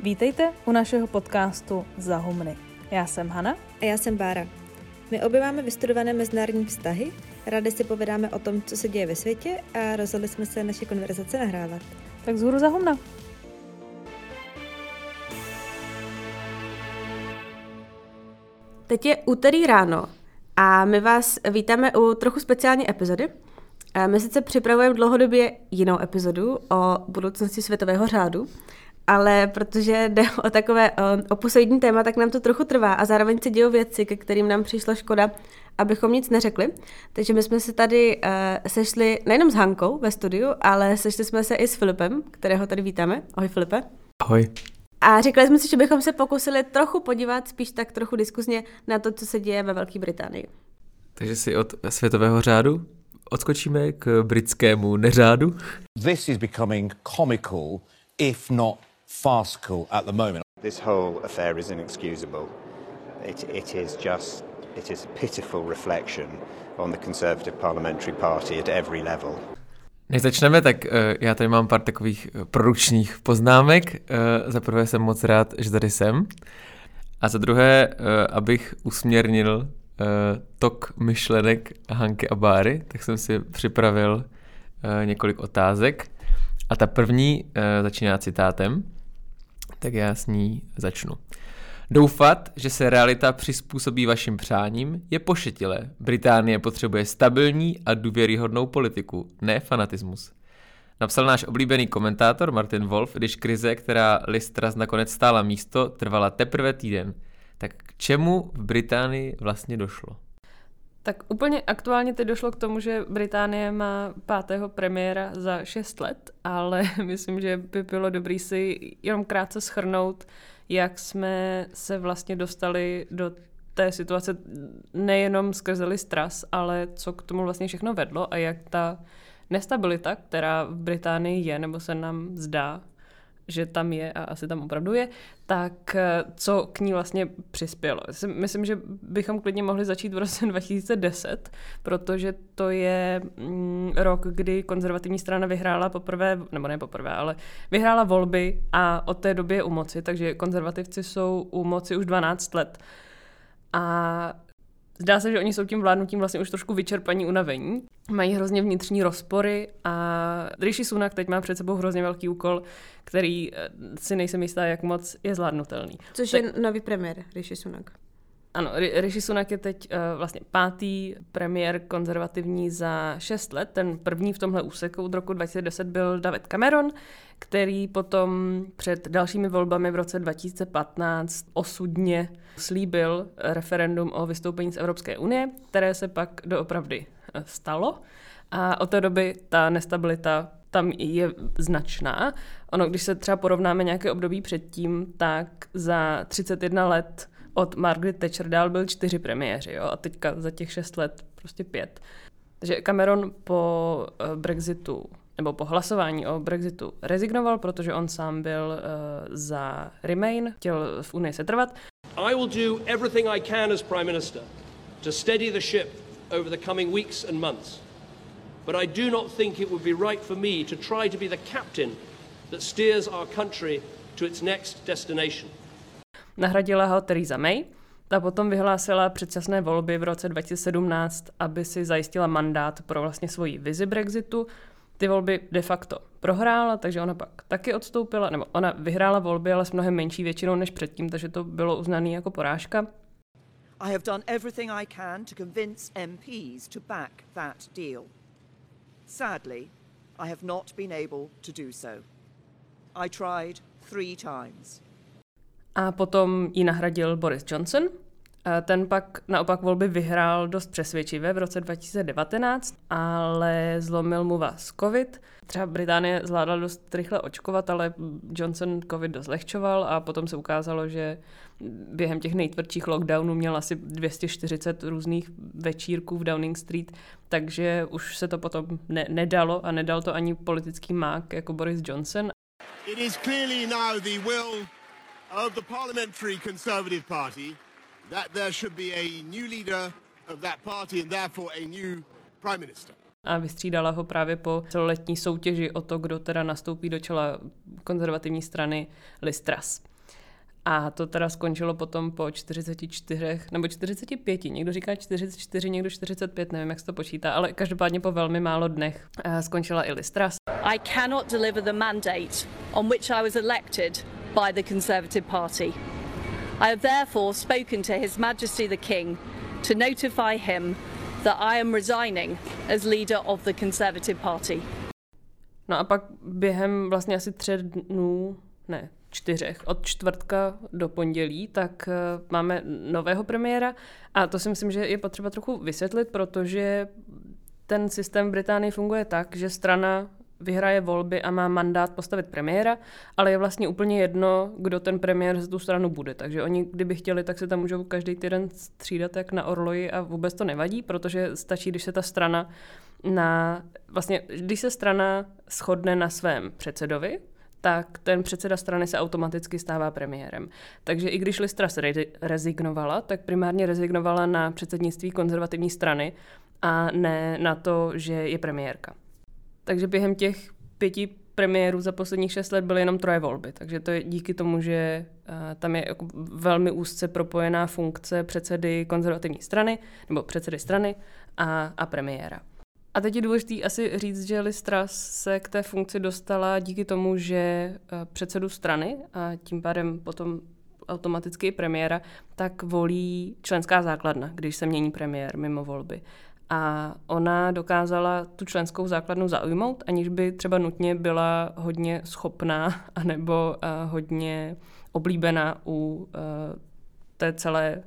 Vítejte u našeho podcastu Zahumny. Já jsem Hana. A já jsem Bára. My obě máme vystudované mezinárodní vztahy, rádi si povídáme o tom, co se děje ve světě a rozhodli jsme se naše konverzace nahrávat. Tak zhůru Zahumna. Teď je úterý ráno a my vás vítáme u trochu speciální epizody. My sice připravujeme dlouhodobě jinou epizodu o budoucnosti světového řádu, ale protože jde o takové oposoidní téma, tak nám to trochu trvá a zároveň se dějou věci, ke kterým nám přišla škoda, abychom nic neřekli. Takže my jsme se tady uh, sešli nejenom s Hankou ve studiu, ale sešli jsme se i s Filipem, kterého tady vítáme. Ahoj Filipe. Ahoj. A říkali jsme si, že bychom se pokusili trochu podívat, spíš tak trochu diskuzně na to, co se děje ve Velké Británii. Takže si od světového řádu odskočíme k britskému neřádu. This is becoming comical, if not farcical at the moment. This whole affair is inexcusable. It, it is just it is a pitiful reflection on the Conservative Parliamentary Party at every level. Než začneme, tak uh, já tady mám pár takových uh, produkčních poznámek. Uh, za prvé jsem moc rád, že tady jsem. A za druhé, uh, abych usměrnil uh, tok myšlenek Hanky a Báry, tak jsem si připravil uh, několik otázek. A ta první uh, začíná citátem, tak já s ní začnu. Doufat, že se realita přizpůsobí vašim přáním, je pošetilé. Británie potřebuje stabilní a důvěryhodnou politiku, ne fanatismus. Napsal náš oblíbený komentátor Martin Wolf, když krize, která Listras nakonec stála místo, trvala teprve týden. Tak k čemu v Británii vlastně došlo? Tak úplně aktuálně teď došlo k tomu, že Británie má pátého premiéra za 6 let, ale myslím, že by bylo dobrý si jenom krátce schrnout, jak jsme se vlastně dostali do té situace nejenom skrze Listras, ale co k tomu vlastně všechno vedlo a jak ta nestabilita, která v Británii je, nebo se nám zdá, že tam je a asi tam opravdu je, tak eh, co k ní vlastně přispělo. Myslím, že bychom klidně mohli začít v roce 2010, protože to je mm, rok, kdy konzervativní strana vyhrála poprvé, nebo ne poprvé, ale vyhrála volby a od té doby je u moci, takže konzervativci jsou u moci už 12 let. A Zdá se, že oni jsou tím vládnutím vlastně už trošku vyčerpaní, unavení. Mají hrozně vnitřní rozpory a Rishi Sunak teď má před sebou hrozně velký úkol, který eh, si nejsem jistá, jak moc je zvládnutelný. Což tak... je nový premiér, Rishi Sunak. Ano, Rishi Sunak je teď uh, vlastně pátý premiér konzervativní za šest let. Ten první v tomhle úseku od roku 2010 byl David Cameron, který potom před dalšími volbami v roce 2015 osudně slíbil referendum o vystoupení z Evropské unie, které se pak doopravdy eh, stalo. A od té doby ta nestabilita tam je značná. Ono, když se třeba porovnáme nějaké období předtím, tak za 31 let od Margaret Thatcher dál byl čtyři premiéři, jo, a teďka za těch šest let prostě pět. Takže Cameron po eh, Brexitu nebo po hlasování o Brexitu rezignoval, protože on sám byl uh, za Remain, chtěl v Unii setrvat. I will do everything I can as Prime Minister to steady the ship over the coming weeks and months. But I do not think it would be right for me to try to be the captain that steers our country to its next destination. Nahradila ho Theresa May, ta potom vyhlásila předčasné volby v roce 2017, aby si zajistila mandát pro vlastně svoji vizi Brexitu. Ty volby de facto prohrála, takže ona pak taky odstoupila, nebo ona vyhrála volby, ale s mnohem menší většinou než předtím, takže to bylo uznané jako porážka. I have done everything I can to convince MPs to back that deal. Sadly, I have not been able to do so. I tried three times. A potom ji nahradil Boris Johnson. Ten pak naopak volby vyhrál dost přesvědčivě v roce 2019, ale zlomil mu vás COVID. Třeba Británie zvládla dost rychle očkovat, ale Johnson COVID dost lehčoval a potom se ukázalo, že během těch nejtvrdších lockdownů měl asi 240 různých večírků v Downing Street, takže už se to potom ne- nedalo a nedal to ani politický mák jako Boris Johnson. It is clearly now the will of the Parliamentary Conservative Party that there should be a new leader of that party and therefore a new Prime Minister. a vystřídala ho právě po celoletní soutěži o to, kdo teda nastoupí do čela konzervativní strany Listras. A to teda skončilo potom po 44 nebo 45, někdo říká 44, někdo 45, nevím, jak se to počítá, ale každopádně po velmi málo dnech eh, skončila i Listras. I cannot deliver the mandate on which I was elected by the Conservative Party. I have therefore spoken to His Majesty the King to notify him that I am resigning as leader of the Conservative Party. No a pak během vlastně asi tři dnů, ne, čtyřech, od čtvrtka do pondělí, tak uh, máme nového premiéra a to si myslím, že je potřeba trochu vysvětlit, protože ten systém v Británii funguje tak, že strana vyhraje volby a má mandát postavit premiéra, ale je vlastně úplně jedno, kdo ten premiér z tu stranu bude. Takže oni, kdyby chtěli, tak se tam můžou každý týden střídat jak na orloji a vůbec to nevadí, protože stačí, když se ta strana na, vlastně, když se strana shodne na svém předsedovi, tak ten předseda strany se automaticky stává premiérem. Takže i když Listra se re- rezignovala, tak primárně rezignovala na předsednictví konzervativní strany a ne na to, že je premiérka. Takže během těch pěti premiérů za posledních šest let byly jenom troje volby. Takže to je díky tomu, že uh, tam je jako velmi úzce propojená funkce předsedy konzervativní strany, nebo předsedy strany a, a premiéra. A teď je důležité asi říct, že Listras se k té funkci dostala díky tomu, že uh, předsedu strany a tím pádem potom automaticky i premiéra, tak volí členská základna, když se mění premiér mimo volby. A ona dokázala tu členskou základnu zaujmout, aniž by třeba nutně byla hodně schopná anebo uh, hodně oblíbená u uh, té celé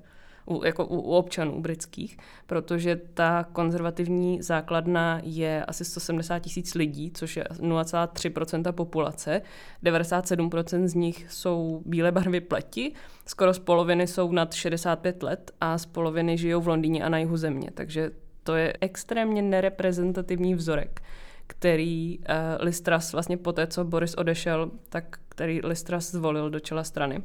u, jako u, u občanů britských, protože ta konzervativní základna je asi 170 tisíc lidí, což je 0,3% populace. 97% z nich jsou bílé barvy pleti, skoro z poloviny jsou nad 65 let a z poloviny žijou v Londýně a na jihu země, takže to je extrémně nereprezentativní vzorek, který uh, Listras vlastně po té, co Boris odešel, tak který Listras zvolil do čela strany.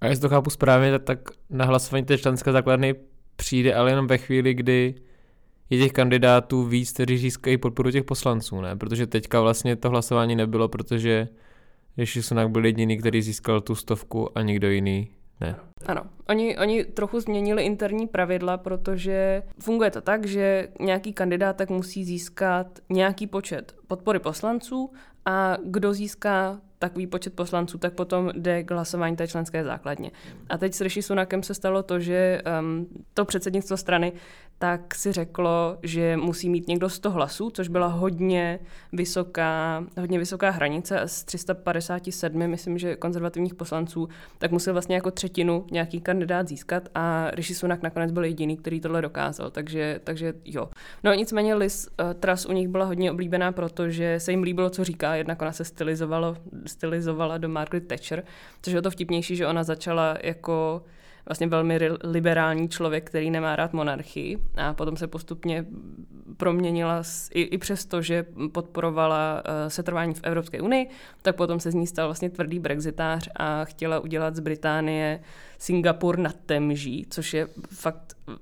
A jestli to chápu správně, tak na hlasování té členské základny přijde ale jenom ve chvíli, kdy je těch kandidátů víc, kteří získají podporu těch poslanců, ne? Protože teďka vlastně to hlasování nebylo, protože Rishi Sunak byl jediný, který získal tu stovku a nikdo jiný ne. Ano. Oni, oni trochu změnili interní pravidla, protože funguje to tak, že nějaký kandidát tak musí získat nějaký počet podpory poslanců a kdo získá takový počet poslanců, tak potom jde k hlasování té členské základně. A teď s Rishi Sunakem se stalo to, že um, to předsednictvo strany tak si řeklo, že musí mít někdo 100 hlasů, což byla hodně vysoká, hodně vysoká hranice z 357, myslím, že konzervativních poslanců, tak musel vlastně jako třetinu nějaký kandidát získat a Rishi Sunak nakonec byl jediný, který tohle dokázal, takže, takže jo. No nicméně Liz uh, Truss u nich byla hodně oblíbená, protože se jim líbilo, co říká, jednak ona se stylizovalo, stylizovala do Margaret Thatcher, což je to vtipnější, že ona začala jako vlastně velmi liberální člověk, který nemá rád monarchii a potom se postupně proměnila i, i přesto, že podporovala uh, setrvání v Evropské unii, tak potom se z ní stal vlastně tvrdý brexitář a chtěla udělat z Británie Singapur nad Temží, což je fakt uh,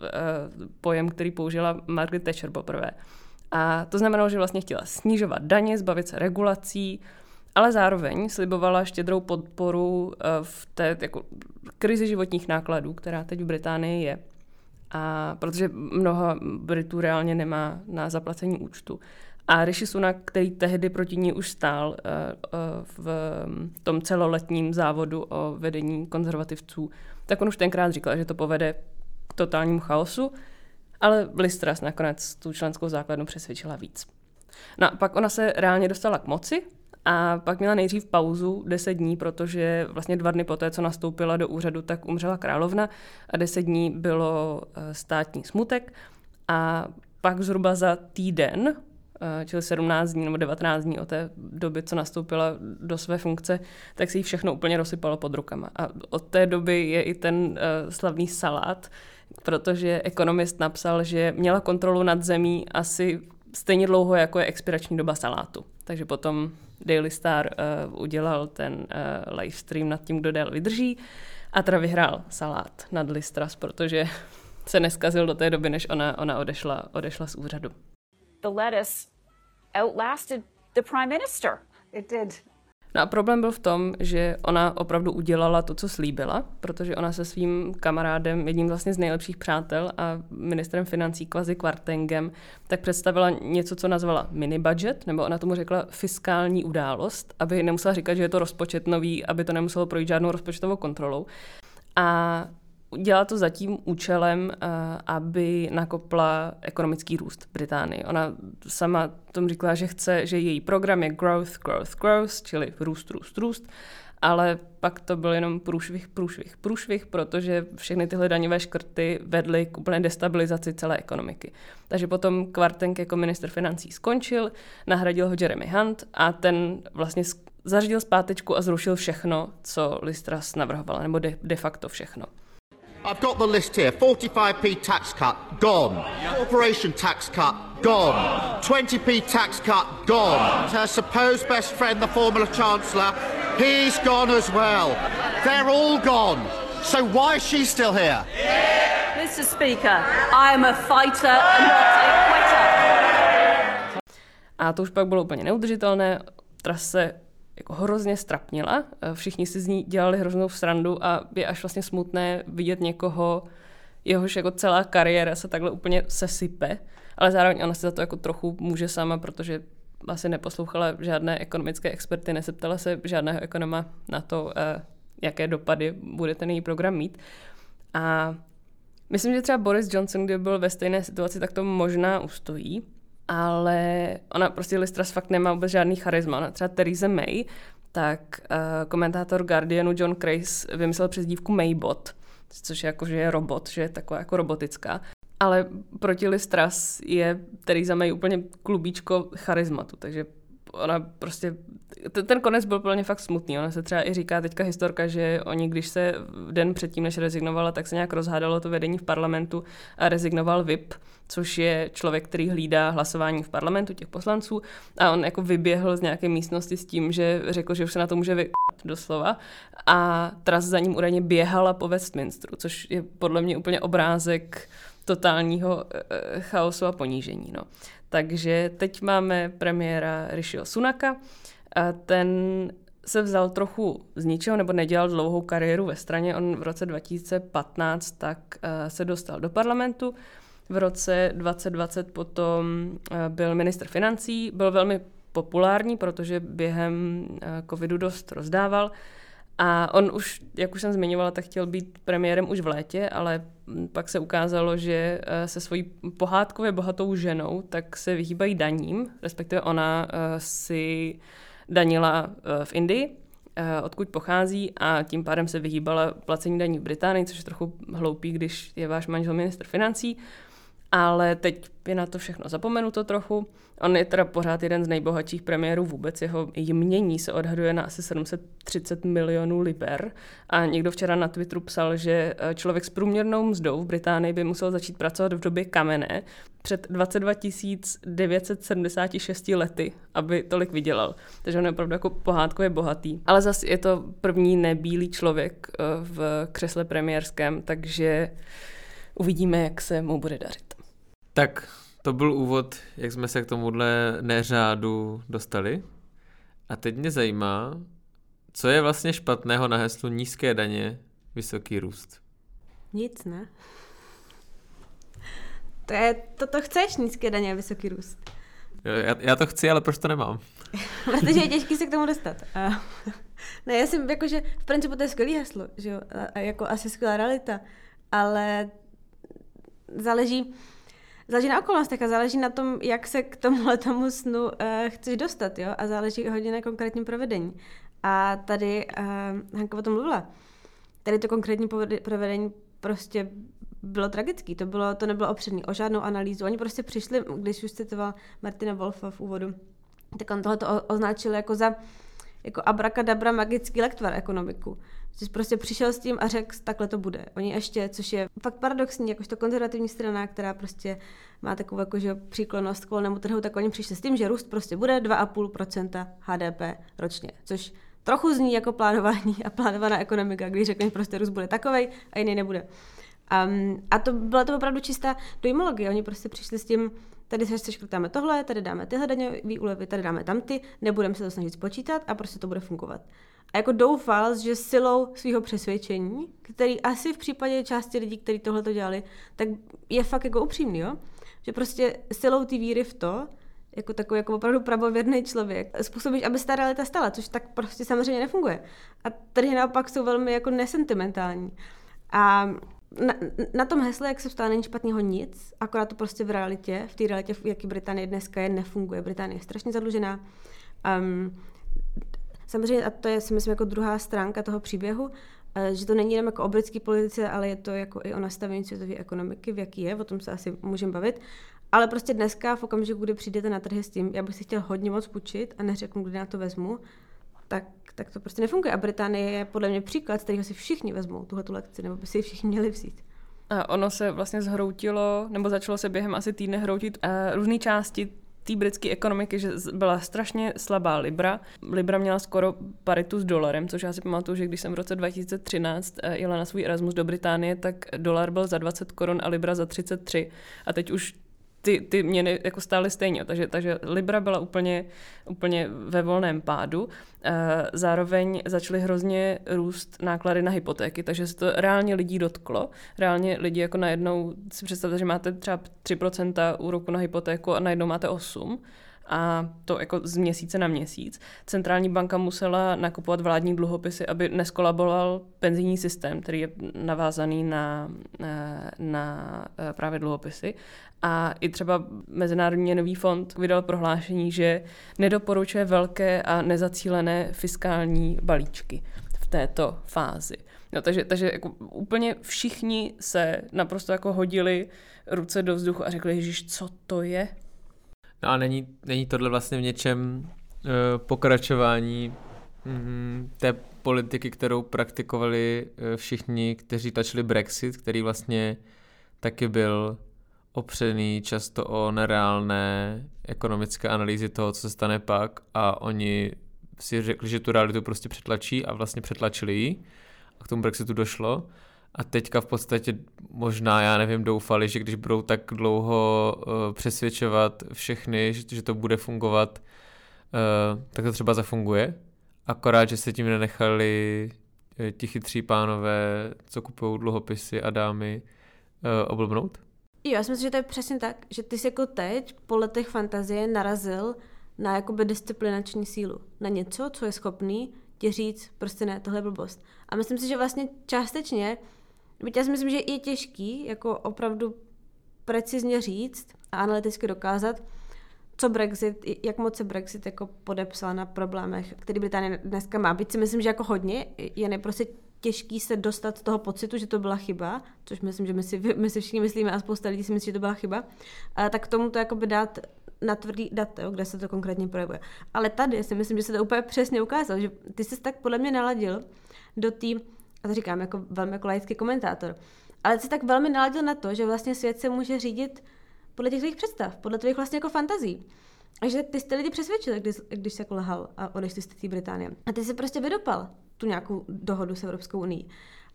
pojem, který použila Margaret Thatcher poprvé. A to znamenalo, že vlastně chtěla snižovat daně, zbavit se regulací, ale zároveň slibovala štědrou podporu eh, v té jako, krizi životních nákladů, která teď v Británii je. A protože mnoho Britů reálně nemá na zaplacení účtu. A Rishi Sunak, který tehdy proti ní už stál eh, eh, v tom celoletním závodu o vedení konzervativců, tak on už tenkrát říkal, že to povede k totálnímu chaosu, ale Listras nakonec tu členskou základnu přesvědčila víc. No a pak ona se reálně dostala k moci a pak měla nejdřív pauzu 10 dní, protože vlastně dva dny poté, co nastoupila do úřadu, tak umřela královna a 10 dní bylo eh, státní smutek. A pak zhruba za týden, eh, čili 17 dní nebo 19 dní od té doby, co nastoupila do své funkce, tak se jí všechno úplně rozsypalo pod rukama. A od té doby je i ten uh, slavný salát, protože ekonomist napsal, že měla kontrolu nad zemí asi stejně dlouho, jako je expirační doba salátu. Takže potom Daily Star uh, udělal ten uh, livestream nad tím, kdo déle vydrží a teda vyhrál salát nad Listras, protože se neskazil do té doby, než ona, ona odešla, odešla z úřadu. the lettuce outlasted the prime minister. It did. No a problém byl v tom, že ona opravdu udělala to, co slíbila, protože ona se svým kamarádem, jedním vlastně z nejlepších přátel a ministrem financí Kvazi Kvartengem, tak představila něco, co nazvala mini budget, nebo ona tomu řekla fiskální událost, aby nemusela říkat, že je to rozpočet nový, aby to nemuselo projít žádnou rozpočtovou kontrolou. A dělá to za tím účelem, eh, aby nakopla ekonomický růst Británii. Ona sama tom říkala, že chce, že její program je growth, growth, growth, čili růst, růst, růst, ale pak to byl jenom průšvih, průšvih, průšvih, protože všechny tyhle daňové škrty vedly k úplné destabilizaci celé ekonomiky. Takže potom Kvartenk jako minister financí skončil, nahradil ho Jeremy Hunt a ten vlastně zařídil zpátečku a zrušil všechno, co Listras navrhovala, nebo de, de facto všechno. I've got the list here 45p tax cut, gone. Corporation tax cut, gone. 20p tax cut, gone. Her supposed best friend, the former Chancellor, he's gone as well. They're all gone. So why is she still here? Mr. Speaker, I am a fighter and not a quitter. A to už pak bylo úplně neudržitelné. Tras se jako hrozně strapnila. Eh, všichni si z ní dělali hroznou srandu a je až vlastně smutné vidět někoho, jehož jako celá kariéra se takhle úplně sesype, ale zároveň ona se za to jako trochu může sama, protože asi neposlouchala žádné ekonomické experty, neseptala se žádného ekonoma na to, eh, jaké dopady bude ten její program mít. A myslím, že třeba Boris Johnson, kdyby byl ve stejné situaci, tak to možná ustojí, ale ona prostě Listras fakt nemá vůbec žádný charisma. Ona třeba Theresa May, tak uh, komentátor Guardianu John Crace vymyslel přezdívku Maybot, což je jako, že je robot, že je taková jako robotická. Ale proti Listras je Theresa May úplně klubíčko charizmatu, takže ona prostě, ten konec byl plně fakt smutný. Ona se třeba i říká teďka historka, že oni, když se den předtím, než rezignovala, tak se nějak rozhádalo to vedení v parlamentu a rezignoval VIP, což je člověk, který hlídá hlasování v parlamentu těch poslanců a on jako vyběhl z nějaké místnosti s tím, že řekl, že už se na to může vy doslova a tras za ním údajně běhala po Westminsteru, což je podle mě úplně obrázek totálního e, chaosu a ponížení. No. Takže teď máme premiéra Rishiho Sunaka. A ten se vzal trochu z ničeho, nebo nedělal dlouhou kariéru ve straně. On v roce 2015 tak uh, se dostal do parlamentu. V roce 2020 potom uh, byl ministr financí. Byl velmi populární, protože během uh, covidu dost rozdával. A on už, jak už jsem zmiňovala, tak chtěl být premiérem už v létě, ale pak se ukázalo, že eh, se svojí pohádkově bohatou ženou tak se vyhýbají daním, respektive ona eh, si danila eh, v Indii, odkud pochází a tím pádem se vyhýbala placení daní v Británii, což je trochu hloupý, když je váš manžel minister financí ale teď je na to všechno zapomenuto trochu. On je teda pořád jeden z nejbohatších premiérů vůbec, jeho jmění se odhaduje na asi 730 milionů liber a někdo včera na Twitteru psal, že eh, člověk s průměrnou mzdou v Británii by musel začít pracovat v době kamenné před 22 976 lety, aby tolik vydělal. Takže on je opravdu jako pohádkově bohatý. Ale zase je to první nebílý člověk eh, v křesle premiérském, takže uvidíme, jak se mu bude dařit. Tak to byl úvod, jak jsme se k tomuhle neřádu dostali. A teď mě zajímá, co je vlastně špatného na heslu nízké daně, vysoký růst? Nic, ne? To je, to, to chceš, nízké daně a vysoký růst. Jo, já, já to chci, ale proč to nemám? Protože je těžký se k tomu dostat. A, ne, já jsem jakože, v principu to je skvělý heslo, že jo, a, a jako asi skvělá realita, ale záleží, záleží na okolnostech a záleží na tom, jak se k tomuhle tomu snu uh, chceš dostat, jo, a záleží hodně na konkrétním provedení. A tady uh, Hanka o tom mluvila. Tady to konkrétní provedení prostě bylo tragický, to, bylo, to nebylo opředný o žádnou analýzu. Oni prostě přišli, když už citoval Martina Wolfa v úvodu, tak on tohle označil jako za jako abrakadabra magický lektvar ekonomiku. Jsi prostě přišel s tím a řekl, takhle to bude. Oni ještě, což je fakt paradoxní, jakožto konzervativní strana, která prostě má takovou jakože příklonost k volnému trhu, tak oni přišli s tím, že růst prostě bude 2,5% HDP ročně, což trochu zní jako plánování a plánovaná ekonomika, když řekne, že prostě růst bude takovej a jiný nebude. Um, a to byla to opravdu čistá dojmologie. Oni prostě přišli s tím, tady se škrtáme tohle, tady dáme tyhle daňové úlevy, tady dáme tamty, nebudeme se to snažit spočítat a prostě to bude fungovat. A jako doufal, že silou svého přesvědčení, který asi v případě části lidí, kteří tohle to dělali, tak je fakt jako upřímný, jo? Že prostě silou ty víry v to, jako takový jako opravdu pravověrný člověk, způsobíš, aby se ta realita stala, což tak prostě samozřejmě nefunguje. A tady naopak jsou velmi jako nesentimentální. A na, na tom hesle, jak se vstává, není špatného nic, akorát to prostě v realitě, v té realitě, v jaký Británie dneska je, nefunguje. Británie je strašně zadlužená. Um, samozřejmě, a to je si myslím jako druhá stránka toho příběhu, eh, že to není jenom jako o britské politice, ale je to jako i o nastavení světové ekonomiky, v jaký je, o tom se asi můžeme bavit. Ale prostě dneska, v okamžiku, kdy přijdete na trhy s tím, já bych si chtěl hodně moc půjčit a neřeknu, kdy na to vezmu, tak, tak to prostě nefunguje. A Británie je podle mě příklad, z kterého si všichni vezmou tuhle tu lekci, nebo by si ji všichni měli vzít. A ono se vlastně zhroutilo, nebo začalo se během asi týdne hroutit uh, různé části té britské ekonomiky, že byla strašně slabá Libra. Libra měla skoro paritu s dolarem, což já si pamatuju, že když jsem v roce 2013 eh, jela na svůj Erasmus do Británie, tak dolar byl za 20 korun a Libra za 33. A teď už ty, ty měny jako stály stejně, takže, takže Libra byla úplně, úplně ve volném pádu. Eh, zároveň začaly hrozně růst náklady na hypotéky, takže se to reálně lidí dotklo. Reálně lidi jako najednou si představte, že máte třeba 3% úroku na hypotéku a najednou máte 8 a to jako z měsíce na měsíc. Centrální banka musela nakupovat vládní dluhopisy, aby neskolaboval penzijní systém, který je navázaný na, na, na eh, právě dluhopisy. A i třeba Mezinárodní měnový fond vydal prohlášení, že nedoporučuje velké a nezacílené fiskální balíčky v této fázi. No, takže takže jako úplně všichni se naprosto jako hodili ruce do vzduchu a řekli, Ježíš, co to je? No a není, není tohle vlastně v něčem uh, pokračování mm, té politiky, kterou praktikovali uh, všichni, kteří tačili Brexit, který vlastně taky byl opřený často o nereálné ekonomické analýzy toho, co se stane pak. A oni si řekli, že tu realitu prostě přetlačí a vlastně přetlačili ji. A k tomu Brexitu došlo a teďka v podstatě možná, já nevím, doufali, že když budou tak dlouho uh, přesvědčovat všechny, že, že to bude fungovat, uh, tak to třeba zafunguje. Akorát, že se tím nenechali uh, ti chytří pánové, co kupují dluhopisy a dámy, uh, oblbnout? Jo, já si myslím, že to je přesně tak, že ty jsi jako teď po letech fantazie narazil na jakoby disciplinační sílu. Na něco, co je schopný ti říct, prostě ne, tohle je blbost. A myslím si, že vlastně částečně já si myslím, že je těžký jako opravdu precizně říct a analyticky dokázat, co Brexit, jak moc se Brexit jako podepsal na problémech, který Británie dneska má. Byť si myslím, že jako hodně je neprostě těžký se dostat z toho pocitu, že to byla chyba, což myslím, že my si, my si všichni myslíme a spousta lidí si myslí, že to byla chyba, a tak tomu to jakoby dát na tvrdý dat, kde se to konkrétně projevuje. Ale tady si myslím, že se to úplně přesně ukázalo, že ty jsi tak podle mě naladil do té to říkám jako velmi jako laický komentátor, ale jsi tak velmi naladil na to, že vlastně svět se může řídit podle těch tvých představ, podle tvých vlastně jako fantazí. A že ty jste lidi přesvědčili, když, když se jako lhal a odešli z té Británie. A ty si prostě vydopal tu nějakou dohodu s Evropskou unii.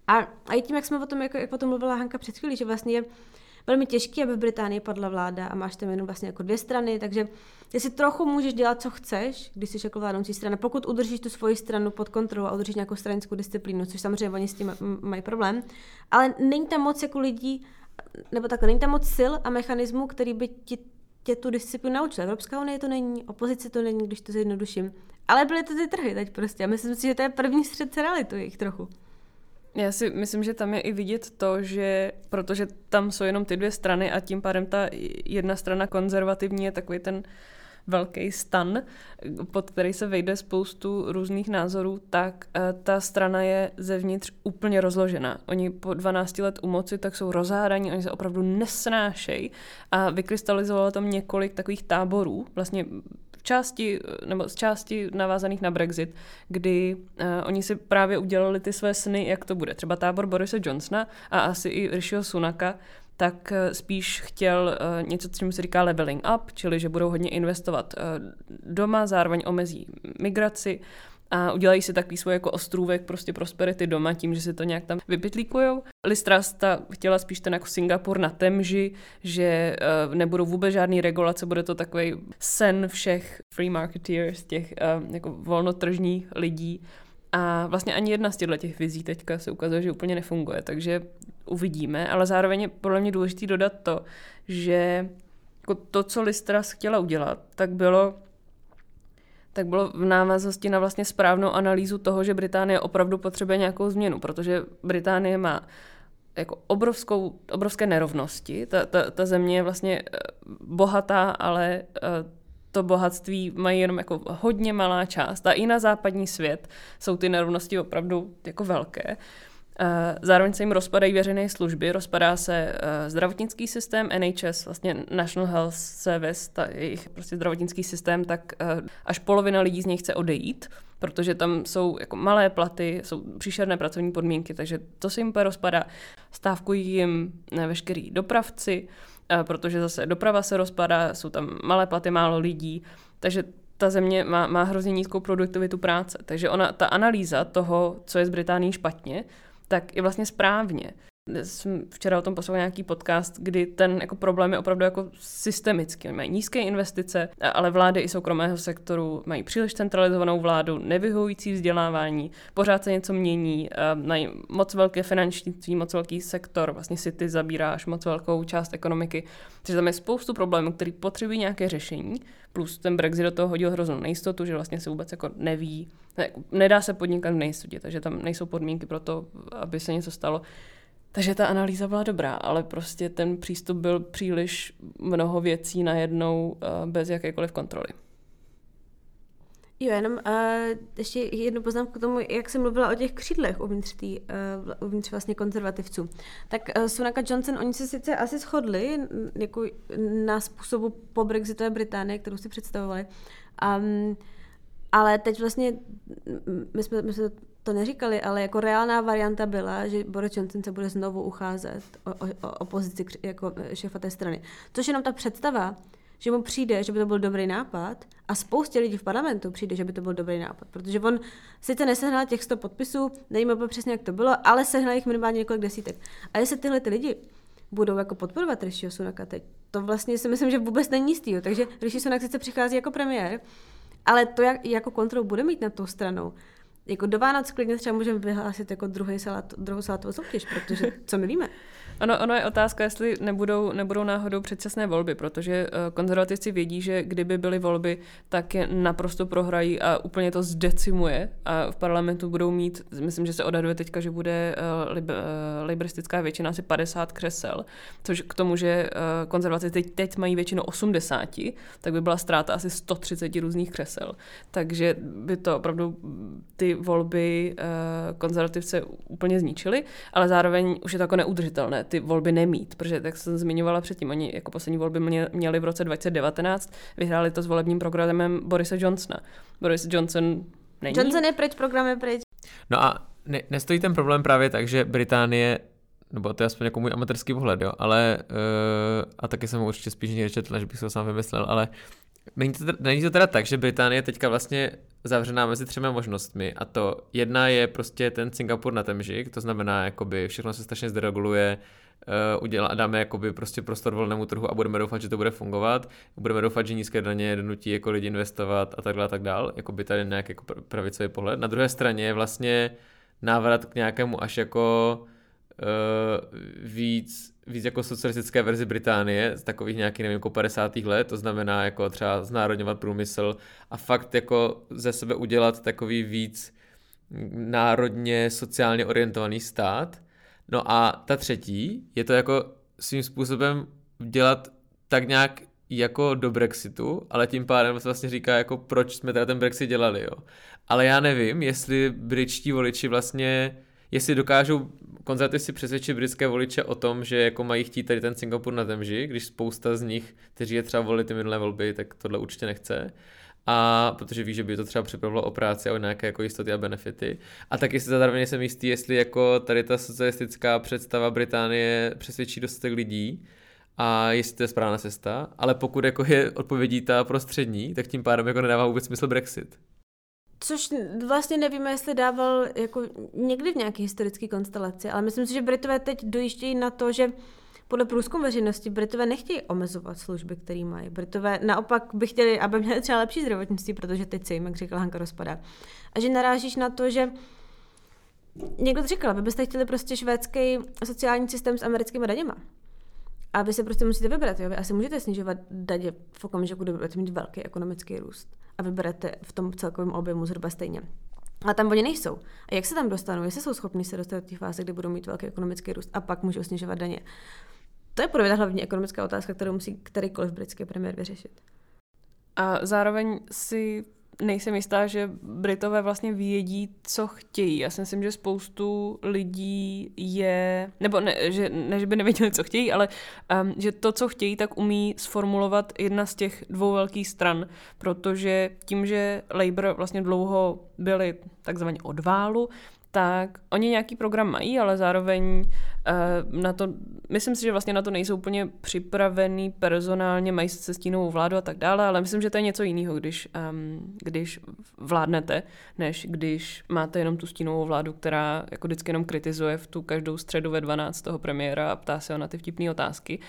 A, a i tím, jak jsme o tom, jako, jak o tom mluvila Hanka před chvílí, že vlastně je velmi těžké, aby v Británii padla vláda a máš tam jenom vlastně jako dvě strany, takže ty si trochu můžeš dělat, co chceš, když jsi jako vládnoucí strana, pokud udržíš tu svoji stranu pod kontrolou a udržíš nějakou stranickou disciplínu, což samozřejmě oni s tím mají problém, ale není tam moc jako lidí, nebo takhle, není tam moc sil a mechanismů, který by ti tě tu disciplínu naučil. Evropská unie to není, opozice to není, když to zjednoduším. Ale byly to ty trhy teď prostě. A myslím si, že to je první střed realitu jich trochu. Já si myslím, že tam je i vidět to, že protože tam jsou jenom ty dvě strany a tím pádem ta jedna strana konzervativní je takový ten velký stan, pod který se vejde spoustu různých názorů, tak eh, ta strana je zevnitř úplně rozložená. Oni po 12 let u moci tak jsou rozhádaní, oni se opravdu nesnášejí a vykrystalizovalo tam několik takových táborů, vlastně části, nebo z části navázaných na Brexit, kdy uh, oni si právě udělali ty své sny, jak to bude. Třeba tábor Borise Johnsona a asi i Rishiho Sunaka, tak uh, spíš chtěl uh, něco, co se říká leveling up, čili že budou hodně investovat doma, zároveň omezí migraci a udělají si takový svůj jako ostrůvek prostě prosperity doma tím, že si to nějak tam vypitlíkujou. Listras ta chtěla spíš ten jako Singapur na temži, že uh, nebudou vůbec žádný regulace, bude to takový sen všech free marketeers, těch uh, jako volnotržních lidí. A vlastně ani jedna z těchto těch vizí teďka se ukazuje, že úplně nefunguje, takže uvidíme, ale zároveň je podle mě důležité dodat to, že jako to, co Listras chtěla udělat, tak bylo tak bylo v návaznosti na vlastně správnou analýzu toho, že Británie opravdu potřebuje nějakou změnu, protože Británie má jako obrovskou, obrovské nerovnosti. Ta, ta, ta země je vlastně eh, bohatá, ale eh, to bohatství mají jenom jako hodně malá část. A i na západní svět jsou ty nerovnosti opravdu jako velké. Eh, zároveň se jim rozpadají veřejné služby, rozpadá se eh, zdravotnický systém, NHS, vlastně National Health Service, ta jejich prostě zdravotnický systém, tak eh, až polovina lidí z něj chce odejít, protože tam jsou jako malé platy, jsou příšerné pracovní podmínky, takže to se jim úplně rozpadá. Stávkují jim veškerý dopravci, protože zase doprava se rozpadá, jsou tam malé platy, málo lidí, takže ta země má, má hrozně nízkou produktivitu práce. Takže ona, ta analýza toho, co je z Británií špatně, tak je vlastně správně. Jsem včera o tom poslouchal nějaký podcast, kdy ten jako problém je opravdu jako systemický. Oni mají nízké investice, ale vlády i soukromého sektoru mají příliš centralizovanou vládu, nevyhovující vzdělávání, pořád se něco mění, mají moc velké finančnictví, moc velký sektor, vlastně City zabírá až moc velkou část ekonomiky. Takže tam je spoustu problémů, který potřebují nějaké řešení, plus ten Brexit do toho hodil hroznou nejistotu, že vlastně se vůbec jako neví, ne, nedá se podnikat v nejistotě, takže tam nejsou podmínky pro to, aby se něco stalo. Takže ta analýza byla dobrá, ale prostě ten přístup byl příliš mnoho věcí najednou uh, bez jakékoliv kontroly. Jo, jenom uh, ještě jednu poznámku k tomu, jak jsem mluvila o těch křídlech uvnitř, tý, uh, uvnitř vlastně konzervativců. Tak uh, Sunak a Johnson, oni se sice asi shodli jako na způsobu po Brexitové Británie, kterou si představovali, um, ale teď vlastně, my jsme, my jsme to neříkali, ale jako reálná varianta byla, že Boris Johnson se bude znovu ucházet o, o, o pozici jako šéfa té strany. Což jenom ta představa, že mu přijde, že by to byl dobrý nápad a spoustě lidí v parlamentu přijde, že by to byl dobrý nápad, protože on sice nesehnal těch 100 podpisů, nevíme přesně, jak to bylo, ale sehnal jich minimálně několik desítek. A jestli tyhle ty lidi budou jako podporovat Rishiho Sunaka teď, to vlastně si myslím, že vůbec není jistý. Takže Rishi Sunak sice přichází jako premiér, ale to, jak, jako kontrolu bude mít nad tou stranou, jako do Vánoc klidně třeba můžeme vyhlásit jako druhý salát, druhou salátovou soutěž, protože co my víme? Ono, ono je otázka, jestli nebudou, nebudou náhodou předčasné volby, protože eh, konzervativci vědí, že kdyby byly volby, tak je naprosto prohrají a úplně to zdecimuje a v parlamentu budou mít, myslím, že se odhaduje teďka, že bude uh, lib, uh, liberistická většina asi 50 křesel, což k tomu, že konzervativci teď, teď mají většinu 80, tak by byla ztráta asi 130 různých křesel. Takže by to opravdu ty volby konzervativce úplně zničily, ale zároveň už je to jako neudržitelné ty volby nemít, protože tak jsem zmiňovala předtím, oni jako poslední volby měli v roce 2019, vyhráli to s volebním programem Borise Johnsona. Boris Johnson není. Johnson je pryč, program je pryč. No a ne, nestojí ten problém právě tak, že Británie nebo to je aspoň jako můj amatérský pohled, jo, ale uh, a taky jsem určitě spíš někde četl, než bych se to sám vymyslel, ale není to, není to teda tak, že Británie je teďka vlastně zavřená mezi třemi možnostmi a to jedna je prostě ten Singapur na temžik, to znamená, jakoby všechno se strašně zdereguluje, uh, udělá, dáme jakoby prostě prostor volnému trhu a budeme doufat, že to bude fungovat. Budeme doufat, že nízké daně donutí jako lidi investovat a tak dále a tak dál. Jakoby tady nějaký jako pravicový pohled. Na druhé straně je vlastně návrat k nějakému až jako uh, víc, víc jako socialistické verzi Británie z takových nějakých, nevím, jako 50. let, to znamená jako třeba znárodňovat průmysl a fakt jako ze sebe udělat takový víc národně sociálně orientovaný stát, No a ta třetí je to jako svým způsobem dělat tak nějak jako do Brexitu, ale tím pádem se vlastně říká, jako proč jsme teda ten Brexit dělali, jo. Ale já nevím, jestli britští voliči vlastně, jestli dokážou konzervativci přesvědčit britské voliče o tom, že jako mají chtít tady ten Singapur na temži, když spousta z nich, kteří je třeba volili ty minulé volby, tak tohle určitě nechce a protože ví, že by to třeba připravilo o práci a o nějaké jako jistoty a benefity. A taky si zároveň jsem jistý, jestli jako tady ta socialistická představa Británie přesvědčí dostatek lidí, a jestli to je správná cesta, ale pokud jako je odpovědí ta prostřední, tak tím pádem jako nedává vůbec smysl Brexit. Což vlastně nevíme, jestli dával jako někdy v nějaké historické konstelaci, ale myslím si, že Britové teď dojíždějí na to, že podle průzkumu veřejnosti Britové nechtějí omezovat služby, které mají. Britové naopak by chtěli, aby měli třeba lepší zdravotnictví, protože teď se jim, jak říkala Hanka, rozpadá. A že narážíš na to, že někdo to říkal, vy byste chtěli prostě švédský sociální systém s americkými daněma. A vy se prostě musíte vybrat. Jo? Vy asi můžete snižovat daně v okamžiku, kdy budete mít velký ekonomický růst. A vyberete v tom celkovém objemu zhruba stejně. A tam oni nejsou. A jak se tam dostanou? Jestli jsou schopni se dostat do těch fáze, kdy budou mít velký ekonomický růst a pak můžou snižovat daně. To je podle mě hlavní ekonomická otázka, kterou musí kterýkoliv britský premiér vyřešit. A zároveň si nejsem jistá, že Britové vlastně vědí, co chtějí. Já si myslím, že spoustu lidí je, nebo ne, že, ne, že by nevěděli, co chtějí, ale um, že to, co chtějí, tak umí sformulovat jedna z těch dvou velkých stran, protože tím, že Labour vlastně dlouho byli takzvaně odválu, tak oni nějaký program mají, ale zároveň uh, na to, myslím si, že vlastně na to nejsou úplně připravený personálně, mají se stínovou vládu a tak dále, ale myslím, že to je něco jiného, když, um, když vládnete, než když máte jenom tu stínovou vládu, která jako vždycky jenom kritizuje v tu každou středu ve 12 toho premiéra a ptá se ho na ty vtipné otázky.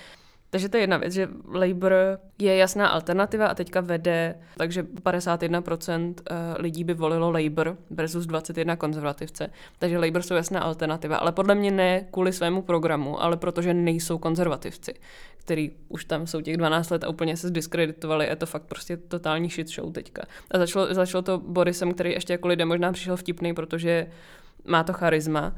Takže to je jedna věc, že Labour je jasná alternativa a teďka vede, takže 51% eh, lidí by volilo Labour versus 21 konzervativce. Takže Labour jsou jasná alternativa, ale podle mě ne kvůli svému programu, ale protože nejsou konzervativci, který už tam jsou těch 12 let a úplně se zdiskreditovali. Je to fakt prostě totální shit show teďka. A začalo, začalo to Borisem, který ještě jako lidé možná přišel vtipný, protože má to charisma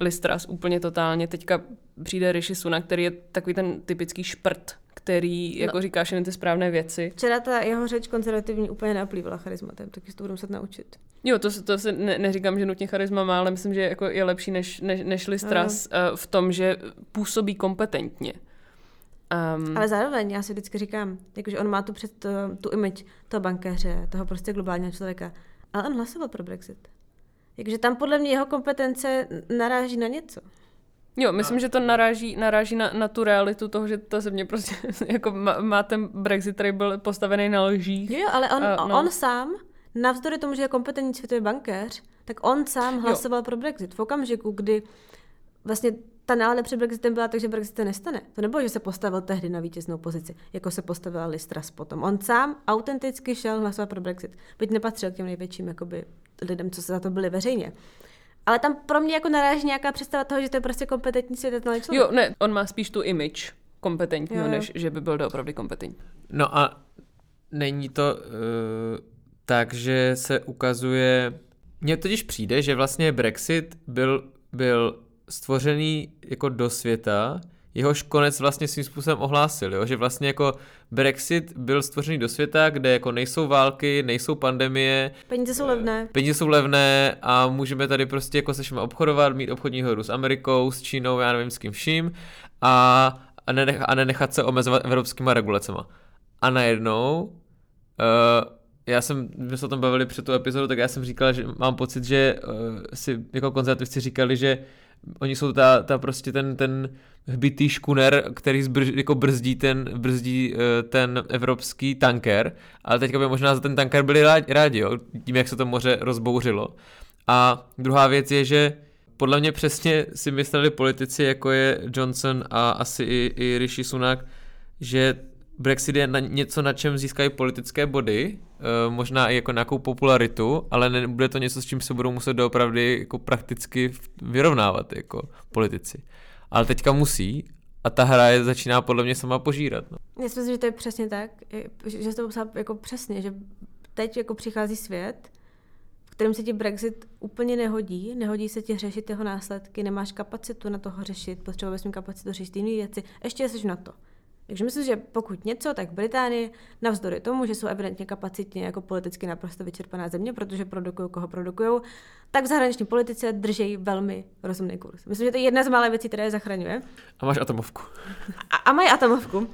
Listras úplně totálně. Teďka přijde Rishi Sunak, který je takový ten typický šprt, který jako no. říká všechny ty správné věci. Včera ta jeho řeč konzervativní úplně neoplývala charismatem, tak si to budu muset naučit. Jo, to, to se ne, neříkám, že nutně charisma má, ale myslím, že jako je lepší než, než, než Listras uh, v tom, že působí kompetentně. Um, ale zároveň, já si vždycky říkám, jakože on má tu, před, tu image toho bankéře, toho prostě globálního člověka, ale on hlasoval pro Brexit. Takže tam podle mě jeho kompetence naráží na něco. Jo, myslím, že to naráží, naráží na, na tu realitu toho, že ta země prostě jako má, má ten Brexit, který byl postavený na lžích. Jo, ale on, uh, no. on sám, navzdory tomu, že je kompetentní světový bankéř, tak on sám hlasoval jo. pro Brexit. V okamžiku, kdy vlastně ta nálada před Brexitem byla tak, že Brexit se nestane. To nebylo, že se postavil tehdy na vítěznou pozici, jako se postavila Listras potom. On sám autenticky šel hlasovat pro Brexit. Byť nepatřil k těm největším jakoby, lidem, co se za to byli veřejně. Ale tam pro mě jako naráží nějaká představa toho, že to je prostě kompetentní světelný člověk. Jo, ne, on má spíš tu image kompetentního, než že by byl doopravdy kompetentní. No a není to uh, tak, že se ukazuje... Mně totiž přijde, že vlastně Brexit byl, byl stvořený jako do světa, jehož konec vlastně svým způsobem ohlásil, jo? že vlastně jako Brexit byl stvořený do světa, kde jako nejsou války, nejsou pandemie. Peníze jsou levné. Peníze jsou levné a můžeme tady prostě jako se všem obchodovat, mít obchodní horu s Amerikou, s Čínou, já nevím s kým vším a, a, nenech, a nenechat se omezovat evropskýma regulacema. A najednou uh, já jsem, my jsme o tom bavili před tu epizodu, tak já jsem říkal, že mám pocit, že uh, si jako konzervativci říkali, že oni jsou ta, ta prostě ten, ten hbitý škuner, který zbrž, jako brzdí ten, brzdí uh, ten evropský tanker, ale teďka by možná za ten tanker byli rádi, jo, tím, jak se to moře rozbouřilo. A druhá věc je, že podle mě přesně si mysleli politici, jako je Johnson a asi i, i Rishi Sunak, že Brexit je na něco, na čem získají politické body, eh, možná i jako nějakou popularitu, ale nebude to něco, s čím se budou muset doopravdy jako prakticky vyrovnávat jako politici. Ale teďka musí a ta hra je začíná podle mě sama požírat. No. Já si myslím, že to je přesně tak, že to popsal jako přesně, že teď jako přichází svět, v kterém se ti Brexit úplně nehodí, nehodí se ti řešit jeho následky, nemáš kapacitu na toho řešit, potřebuješ mít kapacitu řešit jiné věci, ještě jsi na to. Takže myslím, že pokud něco, tak Británie, navzdory tomu, že jsou evidentně kapacitně jako politicky naprosto vyčerpaná země, protože produkují, koho produkují, tak v zahraniční politice drží velmi rozumný kurz. Myslím, že to je jedna z malé věcí, které je zachraňuje. A máš atomovku. A, a mají atomovku.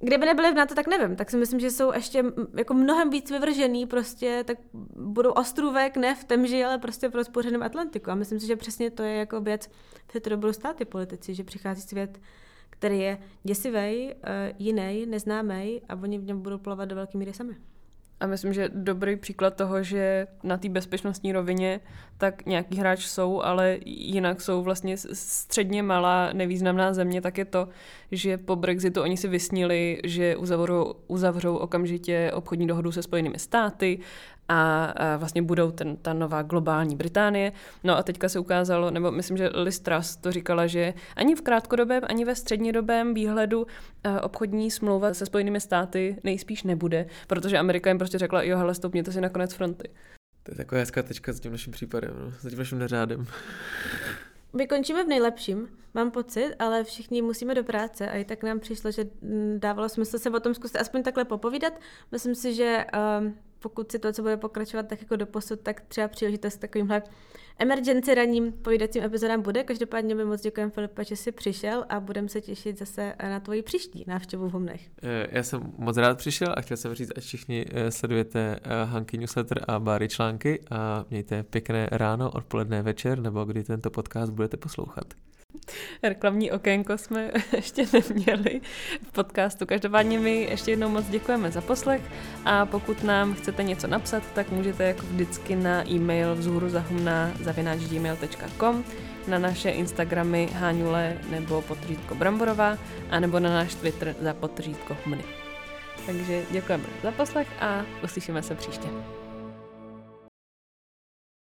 Kdyby nebyli v NATO, tak nevím. Tak si myslím, že jsou ještě jako mnohem víc vyvržený, prostě tak budou ostrůvek ne v temži, ale prostě v rozpořeném Atlantiku. A myslím si, že přesně to je jako věc, v které budou stát ty politici, že přichází svět, který je děsivý, uh, jiný, neznámý a oni v něm budou plavat do velké míry sami. A myslím, že dobrý příklad toho, že na té bezpečnostní rovině tak nějaký hráč jsou, ale jinak jsou vlastně středně malá nevýznamná země, tak je to, že po Brexitu oni si vysnili, že uzavřou, uzavřou okamžitě obchodní dohodu se Spojenými státy a, a vlastně budou ten, ta nová globální Británie. No a teďka se ukázalo, nebo myslím, že Liz Truss to říkala, že ani v krátkodobém, ani ve střednědobém výhledu obchodní smlouva se Spojenými státy nejspíš nebude, protože Amerika jim prostě řekla, jo, hele, stoupněte si na konec fronty. To je taková hezká tečka s tím naším případem, no, s tím naším neřádem. Vykončíme v nejlepším, mám pocit, ale všichni musíme do práce a i tak nám přišlo, že dávalo smysl se o tom zkusit aspoň takhle popovídat. Myslím si, že um, pokud situace bude pokračovat tak jako do posud, tak třeba příležitost takovýmhle emergency raním povídacím epizodám bude. Každopádně mi moc děkujeme, Filipa, že jsi přišel a budeme se těšit zase na tvoji příští návštěvu v Humnech. Eh, já jsem moc rád přišel a chtěl jsem říct, ať všichni eh, sledujete eh, Hanky newsletter a Báry články a mějte pěkné ráno, odpoledne, večer nebo kdy tento podcast budete poslouchat. Reklamní okénko jsme ještě neměli v podcastu. Každopádně my ještě jednou moc děkujeme za poslech a pokud nám chcete něco napsat, tak můžete jako vždycky na e-mail vzhůru zavináč.gmail.com na naše Instagramy Háňule nebo potřítko Bramborová a nebo na náš Twitter za potřítko Humny. Takže děkujeme za poslech a uslyšíme se příště.